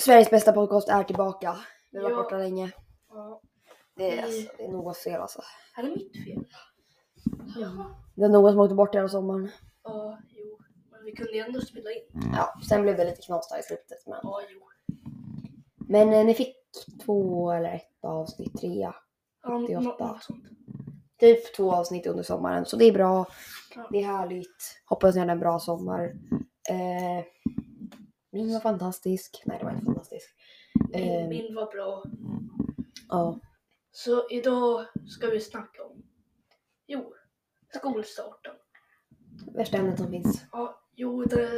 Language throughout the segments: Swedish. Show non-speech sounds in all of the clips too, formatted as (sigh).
Sveriges bästa podcast är tillbaka. Vi har varit Ja. borta länge. Ja. Det är, Vi- alltså, det är Noahs fel alltså. Är det mitt fel? Jaha. Det är Noah som åkte bort hela sommaren. Ja, jo. Men vi kunde ju ändå spela in. Ja, sen blev det lite knas där i slutet. Men, Ja, jo. men eh, ni fick två eller ett avsnitt, trea. Ja, nå- 88. något sånt. Typ två avsnitt under sommaren. Så det är bra. Ja. Det är härligt. Hoppas ni hade en bra sommar. Eh, min var fantastisk. Nej, det var inte fantastisk. Min, Eh, min var bra. ja. Så idag ska vi snacka om, jo, skolstarten. Värsta ämnet som finns. Ja, jo, det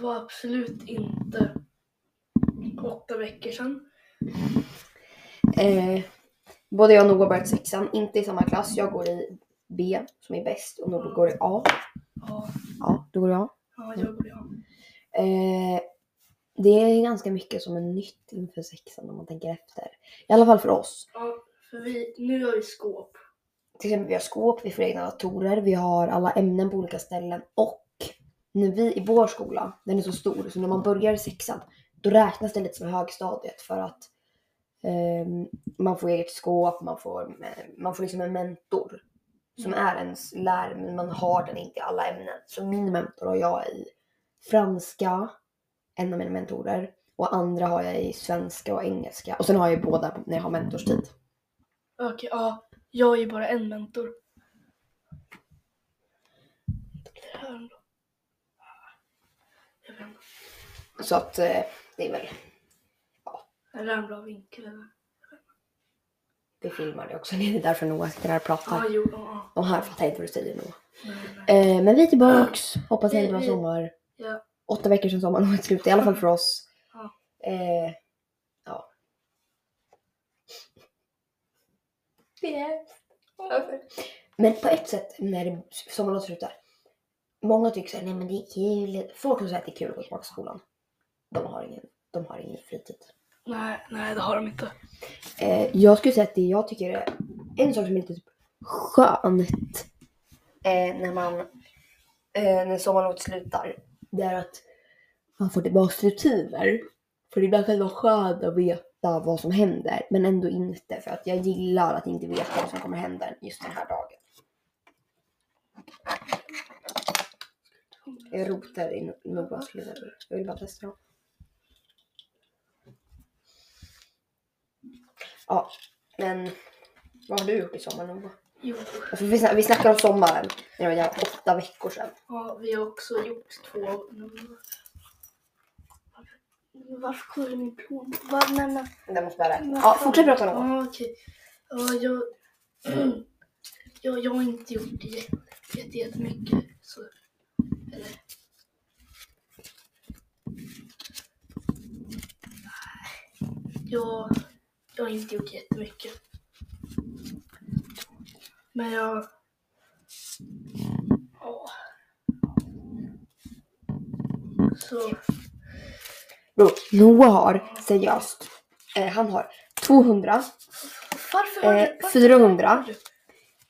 var absolut inte åtta veckor sedan. Eh, både jag och Noah har börjat sexan. Inte i samma klass. Jag går i B som är bäst och Noah går i A. Ja, Ja, då går jag. Ja jag och jag. Eh, det är ganska mycket som är nytt inför sexan om man tänker efter. I alla fall för oss. Ja, för vi, nu har vi skåp. Till exempel vi har skåp, vi får egna datorer, vi har alla ämnen på olika ställen och när vi i vår skola, den är så stor, så när man börjar i sexan då räknas det lite som högstadiet för att ehm, man får eget skåp, man får, man får liksom en mentor som är ens lärare men man har den inte i alla ämnen. Så min mentor har jag i franska, en av mina mentorer, och andra har jag i svenska och engelska. Och sen har jag båda när jag har mentorstid. Okej, ja, jag är ju bara en mentor. Så att eh, det är väl Är det en bra vinkel eller? Vi filmar det också. Det är därför Noah sitter här och pratar. Ja, jo, ja. De här fattar inte vad du säger Noah. Nej. Eh, men vi är tillbaks. Hoppas ni hade en bra sommar. Ja, Åtta veckor sedan sommaren var slut. I alla fall för oss. Ja. Eh, ja. Men på ett sätt när det, sommaren slutar. Många tycker såhär, nej men det är kul. Folk som säger att det är kul att gå tillbaka till skolan. De har ingen, de har ingen fritid nej, nej, det har de inte. Eh, jag skulle säga att det jag tycker är en sak som är lite typ skönt eh, när man eh, när sommarlovet slutar. Det är att man får tillbaka rutiner. För ibland kan det vara skönt att veta vad som händer men ändå inte för att jag gillar att inte veta vad som kommer hända just den här dagen. Jag rotar i Noahs lilla Jag vill bara testa dem. Ja, men vad har du gjort i sommar Noah? Jo, Alltså, vi, snack, vi snackar om sommaren. Det var jävla åtta veckor sedan. ja, vi har också gjort två nummer. Varför kollar min plånbok? Vad, nej. Det måste bara räkna. Ja, fortsätt prata Noah. Ja, okej. Ja, jag, jag, jag har inte gjort jätte- jättemycket. Så, eller. Jag, jag har inte gjort jättemycket. Men jag... Ja. Så... Noah har seriöst. Eh, han har 200, Varför har Eh, du... varför 400. har du-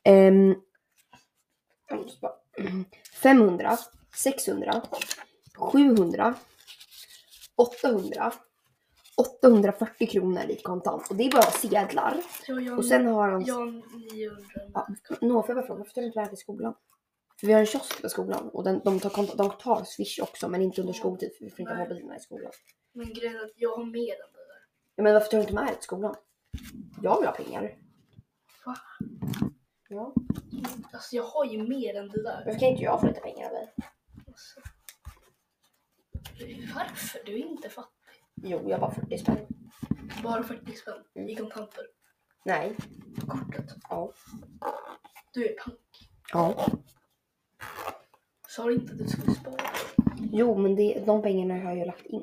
ehm, jag måste bara- mm, 500, 600, 700, 800, 840 kronor i kontant. Och det är bara sedlar. Jag, jag, Och sen har han... jag har 900. Ja, Noah, får jag bara fråga, varför tar du inte med till skolan? För vi har en kiosk på skolan och den, de, tar, kont- de tar swish också men inte under skoltid för vi får inte ha mobilerna i skolan. Men grejen är att jag har mer än det där. Ja, men varför tar du inte med det till skolan? Jag vill ha pengar. Va? Ja. Alltså jag har ju mer än det där. Varför kan inte jag få lite pengar av dig? Alltså. Varför? Du inte fattig. Jo, jag har bara 40 spänn. Bara 40 spänn i kontanter. Nej. Kortet. Ja. Du är pank. Ja. Sa du inte att du skulle spara? Jo, men det, de pengarna har jag ju lagt in.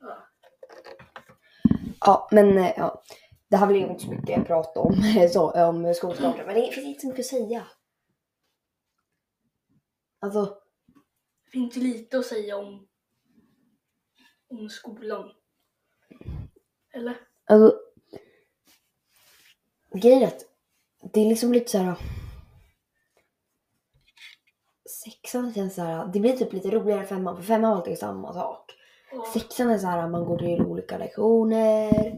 Ja. Ja, men eh, ja. Det här ju inte så mycket att prata om, (laughs) så, om skolstarten. Men det finns inte så mycket att säga. Alltså, Det finns lite att säga om, om skolan. Eller? alltså. Grejen är att det är liksom lite så här. Sexan känns så här. Det blir typ lite roligare femman. För femman var alltid samma sak. Ja, Sexan är så här man går till olika lektioner.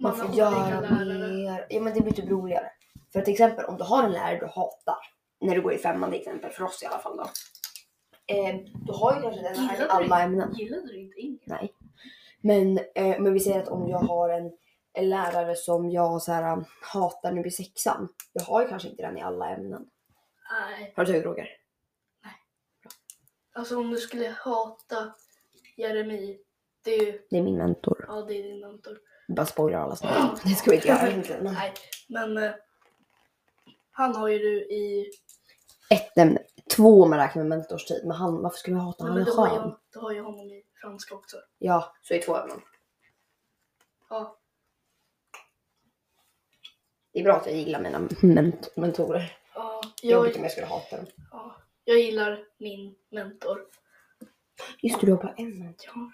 Man får har göra mer. Ja men det blir typ roligare. För till exempel om du har en lärare du hatar. När du går i femman till exempel, för oss i alla fall då. Eh, du har ju kanske den här i alla ämnen. Gillade du inte engelska? Nej. Men, eh, men vi säger att om jag har en, en lärare som jag så här, hatar nu i sexan. Jag har ju kanske inte den i alla ämnen. Nej. Har du tagit Roger? Alltså om du skulle hata Jeremi, det är ju, Det är min mentor. ja det är din mentor. Bara spoilar alla snart. Det ska vi inte göra (laughs) egentligen. Nej, men eh, han har ju du i... ett ämne. Två om man räknar med mentorstid. Men han, varför skulle jag hata honom? Han är har, skön. du har ju honom i franska också. Ja, så i två ämnen. Ja, Det är bra att jag gillar mina ment- mentorer. ja, Jobbigt om jag, jag skulle hata dem. ja, jag gillar min mentor. Just det, du har bara en mentor. Ja,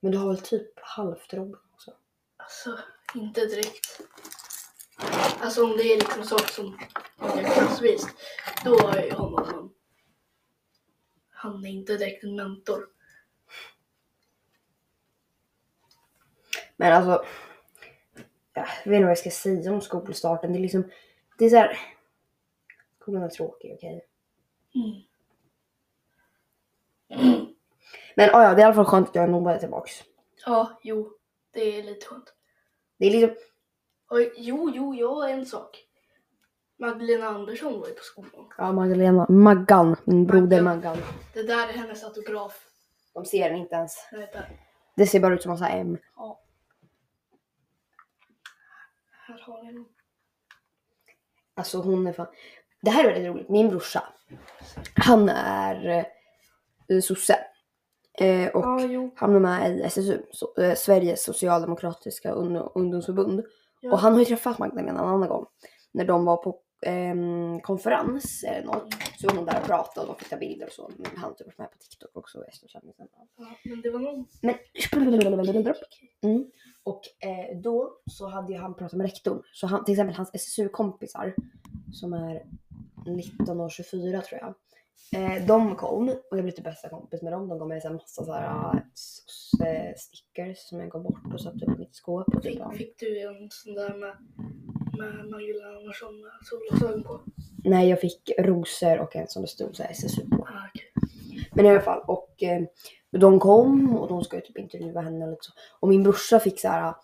Men du har väl typ halvt Robin också? alltså inte direkt. Alltså om det är liksom saker som är klassvis, då har jag ju honom. Han är inte direkt en mentor. Men alltså. Jag vet inte vad jag ska säga om skolstarten. Det är liksom. Det är så här. Skolan är tråkig, okej. Mm. Men ah, ja, det är i alla fall skönt att jag är nobbade tillbaks. Ja, jo, det är lite skönt. Det är liksom. Oj, jo, jo, jag har en sak. Magdalena Andersson var ju på skolan. Ja, Magdalena. Maggan. Min broder Maggan. Det där är hennes autograf. De ser den inte ens. Där. Det ser bara ut som massa M. Ja. Här har ni den. Alltså hon är fan. Det här är väldigt roligt. Min brorsa. Han är eh, sosse. Eh, och Ja, jo. han är med i SSU, så, eh, Sveriges socialdemokratiska ung- ungdomsförbund. Ja. Och han har ju träffat Magdalena en annan gång. När de var på ehm, konferens eller något. Så var hon där och pratade och de fick ta bilder och så. Men han typ med på TikTok också. Ja, men det var någon... Men... Mm. Och eh, då så hade ju han pratat med rektorn. Så han, till exempel hans SSU-kompisar som är 19 och 24 tror jag. Eh, de kom och jag blev typ bästa kompis med dem. De gav mig en massa så här, s- eh, stickers som jag gav bort och satte upp i mitt skåp. Och typ, Fick, fick du en sån där med, med Magdalena Andersson med solglasögon på? Nej, jag fick rosor och en som det stod så här SSU på. Ah, okej. Men i alla fall, och eh, de kom och de ska ju typ intervjua henne lite så. Och min brorsa fick så här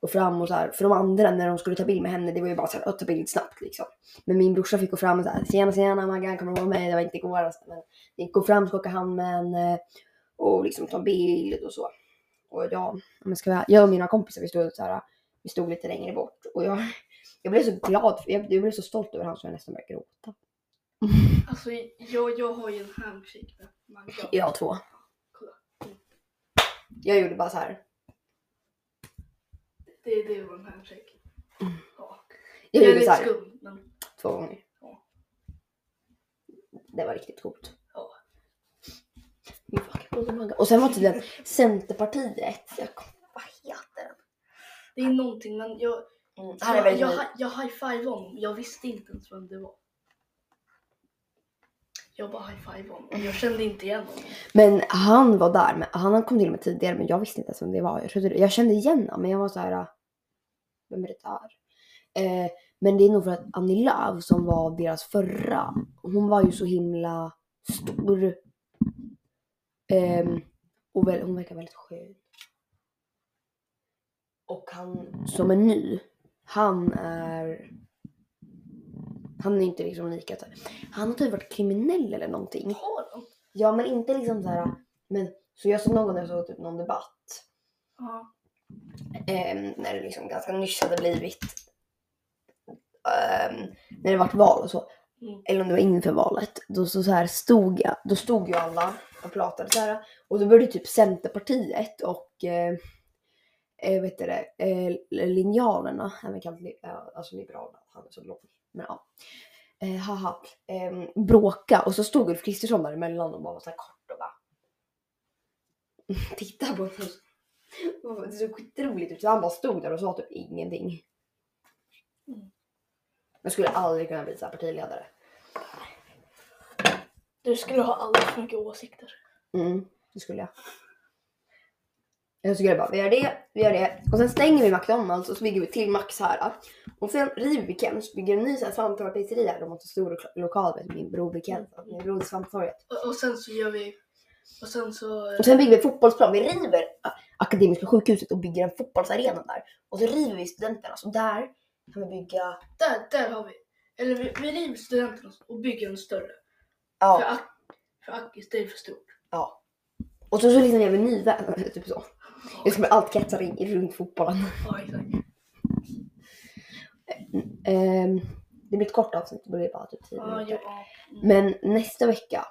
gå fram och så här, för de andra när de skulle ta bild med henne, det var ju bara så här, att ta bild snabbt liksom. Men min brorsa fick gå fram och så här, tjena tjena Maggan, kommer du vara med? Det var inte igår alltså, men gick gå fram, skaka hand med henne och liksom ta bild och så. Och jag, men ska jag, jag och mina kompisar, vi stod så här, vi stod lite längre bort och jag, jag blev så glad, för jag, jag blev så stolt över honom så jag nästan började gråta. (laughs) Alltså, jag, jag har ju en handshake med Magda. Jag har två. Kolla. Jag gjorde bara så här. Det, det var en handshake. Ja. Jag Jag gjorde så lite här skum, men två gånger. Ja. Det var riktigt coolt. ja. Och sen var tydligen (laughs) Centerpartiet. Jag kommer, vad heter den? Det är någonting, men jag, Mm, han är jag, väldigt jag, jag, jag high-five honom. Jag visste inte ens vem det var. Jag bara high-five honom. Jag kände inte igen honom. Men han var där. Men, han kom till mig tidigare men jag visste inte ens vem det var. Jag, trodde, jag kände igen honom men jag var så här. Vem är det där? Eh, men det är nog för att Annie Lööf som var deras förra. Hon var ju så himla stor. Ehm, och väl, hon verkar väldigt skön. Och han som är ny. Han är... Han är inte liksom lika... Han har typ varit kriminell eller någonting. Har han? Ja men inte liksom så här. Men, så jag såg någon jag såg typ någon debatt. Ja. ehm, när det liksom ganska nyss hade blivit. ehm, när det vart val och så. Mm. Eller om det var inför valet. Då så, så här stod jag. Då stod ju alla och pratade så här. Och då började typ Centerpartiet och eh, eh, vet det, eh, linjalerna, även kallat alltså liberalerna, han är så lång. Men ja. Eh, haha. Eh, bråka och så stod Ulf Kristersson där emellan och bara var så kort och bara (laughs) titta på oss. Det såg skitroligt ut. Så han bara stod där och sa typ ingenting. Mm. Jag skulle aldrig kunna bli så här partiledare. Du skulle ha alldeles för mycket åsikter. Mm, det skulle jag. Jag det bara, vi gör det, vi gör det. Och sen stänger vi McDonalds och så bygger vi till Max här. Och sen river vi Kens, bygger en ny så svamptorparpizzeria. De har så stor lo- lokal med min bror vid Kens. Min bror Svamptorget. Och, och sen så gör vi... Och sen så... Och sen bygger vi fotbollsplan. Vi river Akademiska sjukhuset och bygger en fotbollsarena där. Och så river vi studenterna. Så där kan vi bygga... Där, där har vi... Eller vi, vi river studenterna och bygger en större. För, Ja, för Akis, det är för stort. ja. Och så, så liksom gör vi en ny värld. (laughs) Typ så. Det ska bli allt kretsar i- runt fotbollen. Ja, exakt. Ehm, det blir ett kort avsnitt. Det blir bara typ 10 Ja, minuter. ja. Mm. Men nästa vecka,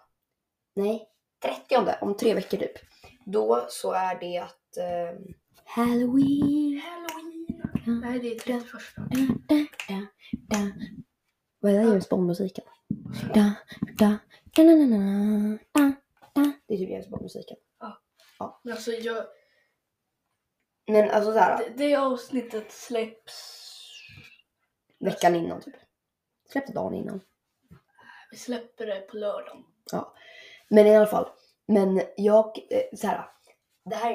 nej, 30 om tre veckor typ. Då så är det att ehm, Halloween. Halloween! Nej, det är 31. Da, da, da. Vad är det James Bond-musiken? Da, da, da, da, da, da, da. Det är typ James Bond-musiken. Men alltså, jag, Men alltså såhär, det, det avsnittet släpps... veckan innan typ. Släppte dagen innan. Vi släpper det på lördagen. Men i alla fall. Men jag, eh, så här. Det här,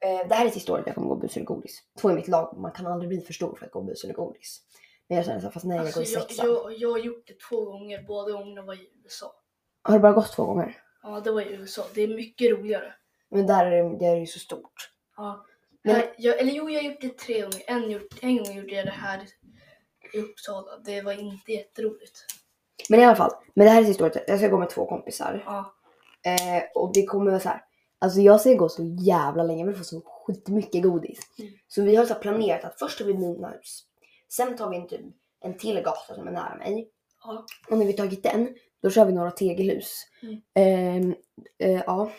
eh, det här är sista året jag kommer gå bus eller godis. Två i mitt lag, man kan aldrig bli för stor för att gå bus eller godis. Men jag känner så här, fast nej jag Alltså, går i jag, sexan. jag, jag har gjort det två gånger, båda gångerna var i USA. Har du bara gått två gånger? Ja, det var i USA. Det är mycket roligare. Men där är det, det är ju så stort. Ja. Men- Här, jag, eller jo, jag har gjort det tre gånger. En, gjort, en gång gjorde jag det här i Uppsala. Det var inte jätteroligt. Men i alla fall, men det här är sista året. Jag ska gå med två kompisar. Ja, Eh, och det kommer vara så här. Alltså jag ska gå så jävla länge, jag vill få så skitmycket godis. Mm. Så vi har så planerat att först tar vi mina hus. Sen tar vi en, typ, en till gata som är nära mig. ja, Och när vi tagit den, då kör vi några tegelhus. Mm. Ehm, eh, ja.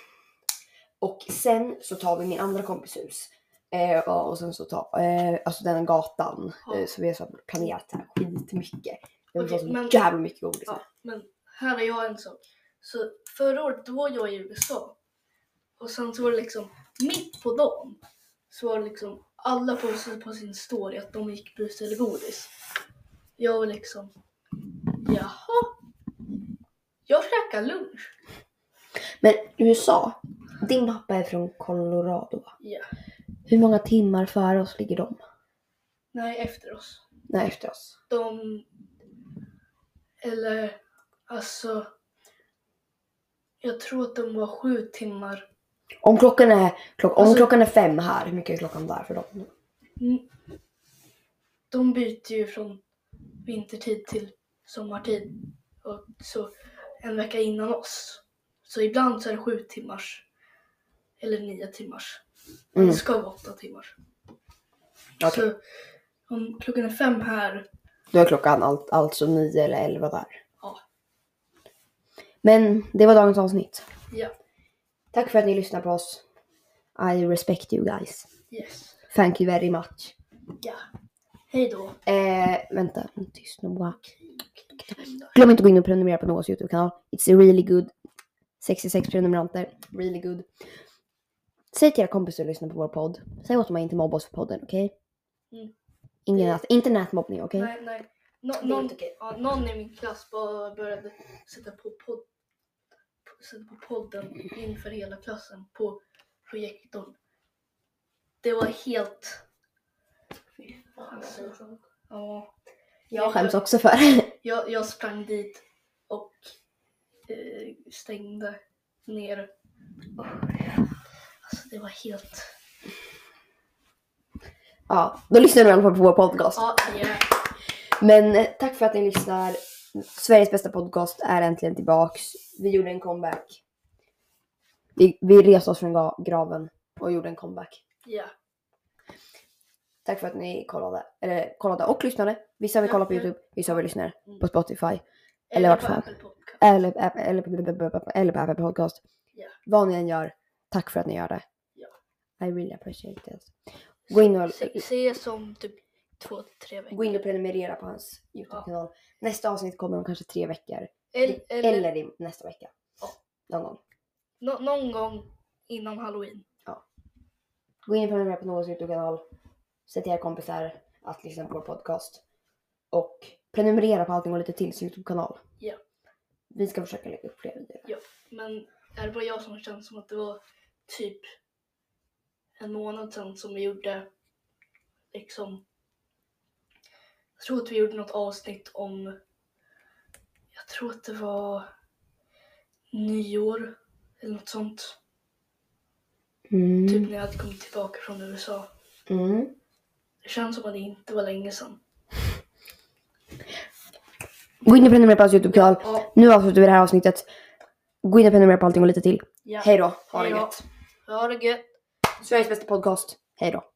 Och sen så tar vi min andra kompis hus. Eh, och sen så tar, eh, alltså den gatan. Ja. Eh, så vi har så planerat så här skitmycket. Vill Okej, få så men- jävla mycket godis. ja. Men här har jag en sak. Så förra året då var jag i USA. Och sen så var det liksom mitt på dagen. Så var det liksom alla postade på sin story att de gick bus eller godis. Jag var liksom jaha. Jag käkar lunch. Men USA, din pappa är från Colorado va? Ja. Hur många timmar före oss ligger de? Nej, efter oss. Nej, efter oss. De... Eller alltså... Jag tror att de var sju timmar. Om klockan är, klock, om Alltså- klockan är fem här, hur mycket är klockan där för dem? Mm. De byter ju från vintertid till sommartid. Och så en vecka innan oss. Så ibland så är det sju timmars. Eller nio timmars. Mm. Det ska vara åtta timmar. Okej. Så om klockan är fem här. Då är klockan allt, alltså nio eller elva där. Ja. Men det var dagens avsnitt. Ja. Tack för att ni lyssnar på oss. I respect you guys. Yes. Thank you very much. Ja. Hej då. Eh, vänta, tyst nu bara. Glöm inte att gå in och prenumerera på Noahs YouTube-kanal. It's really good. 66 prenumeranter. Really good. Säg till era kompisar att lyssna på vår podd. Säg åt dem att inte mobba oss för podden, okej? Mm. Ingen nät, inte nätmobbning, okej? Nej, nej. Nå, är någon, inte okej. ja, någon i min klass bara började sätta på, podd, sätta på podden inför hela klassen på projektorn. Det var helt... Alltså, ja. Jag skäms också för det. (laughs) Jag, jag sprang dit och eh, stängde ner. Alltså det var helt... Ja, då lyssnar du i alla fall på vår podcast. Ja, yeah. Men eh, tack för att ni lyssnar. Sveriges bästa podcast är äntligen tillbaks. Vi gjorde en comeback. Vi, vi reste oss från ga- graven och gjorde en comeback. ja. Tack för att ni kollade, eller kollade och lyssnade. Vissa vi Ja, kollat på ja. YouTube, vissa vi lyssnar Mm. på Spotify. Eller vart fan. Apple Podcast. Eller, eller, eller, eller på Apple Podcast. Ja. Vad ni än gör, tack för att ni gör det. Ja. I really appreciate it. Gå in och, Se, ses om typ två, tre veckor. gå in och prenumerera på hans YouTube-kanal. Nästa avsnitt kommer om kanske tre veckor. Eller, eller, Eller i nästa vecka. Ja. Någon gång. nå- någon gång innan halloween. Gå in och prenumerera på Noahs YouTube-kanal. Säg till era kompisar att lyssna på vår podcast. Och prenumerera på Allting och lite tills YouTube-kanal. Ja. Vi ska försöka lägga upp fler videor. Men är det bara jag som känns som att det var typ en månad sedan som vi gjorde liksom jag tror att vi gjorde något avsnitt om jag tror att det var nyår eller något sånt. Mm. Typ när jag hade kommit tillbaka från USA. Mm. Det känns som att det inte var länge sedan. Gå in och prenumerera på hans YouTube-kanal. Ja, Nu avslutar vi det här avsnittet. Gå in och prenumerera på allting och lite till. ja. Hej då. Ha det gött. Ha det gött. Sveriges bästa podcast. Hej då.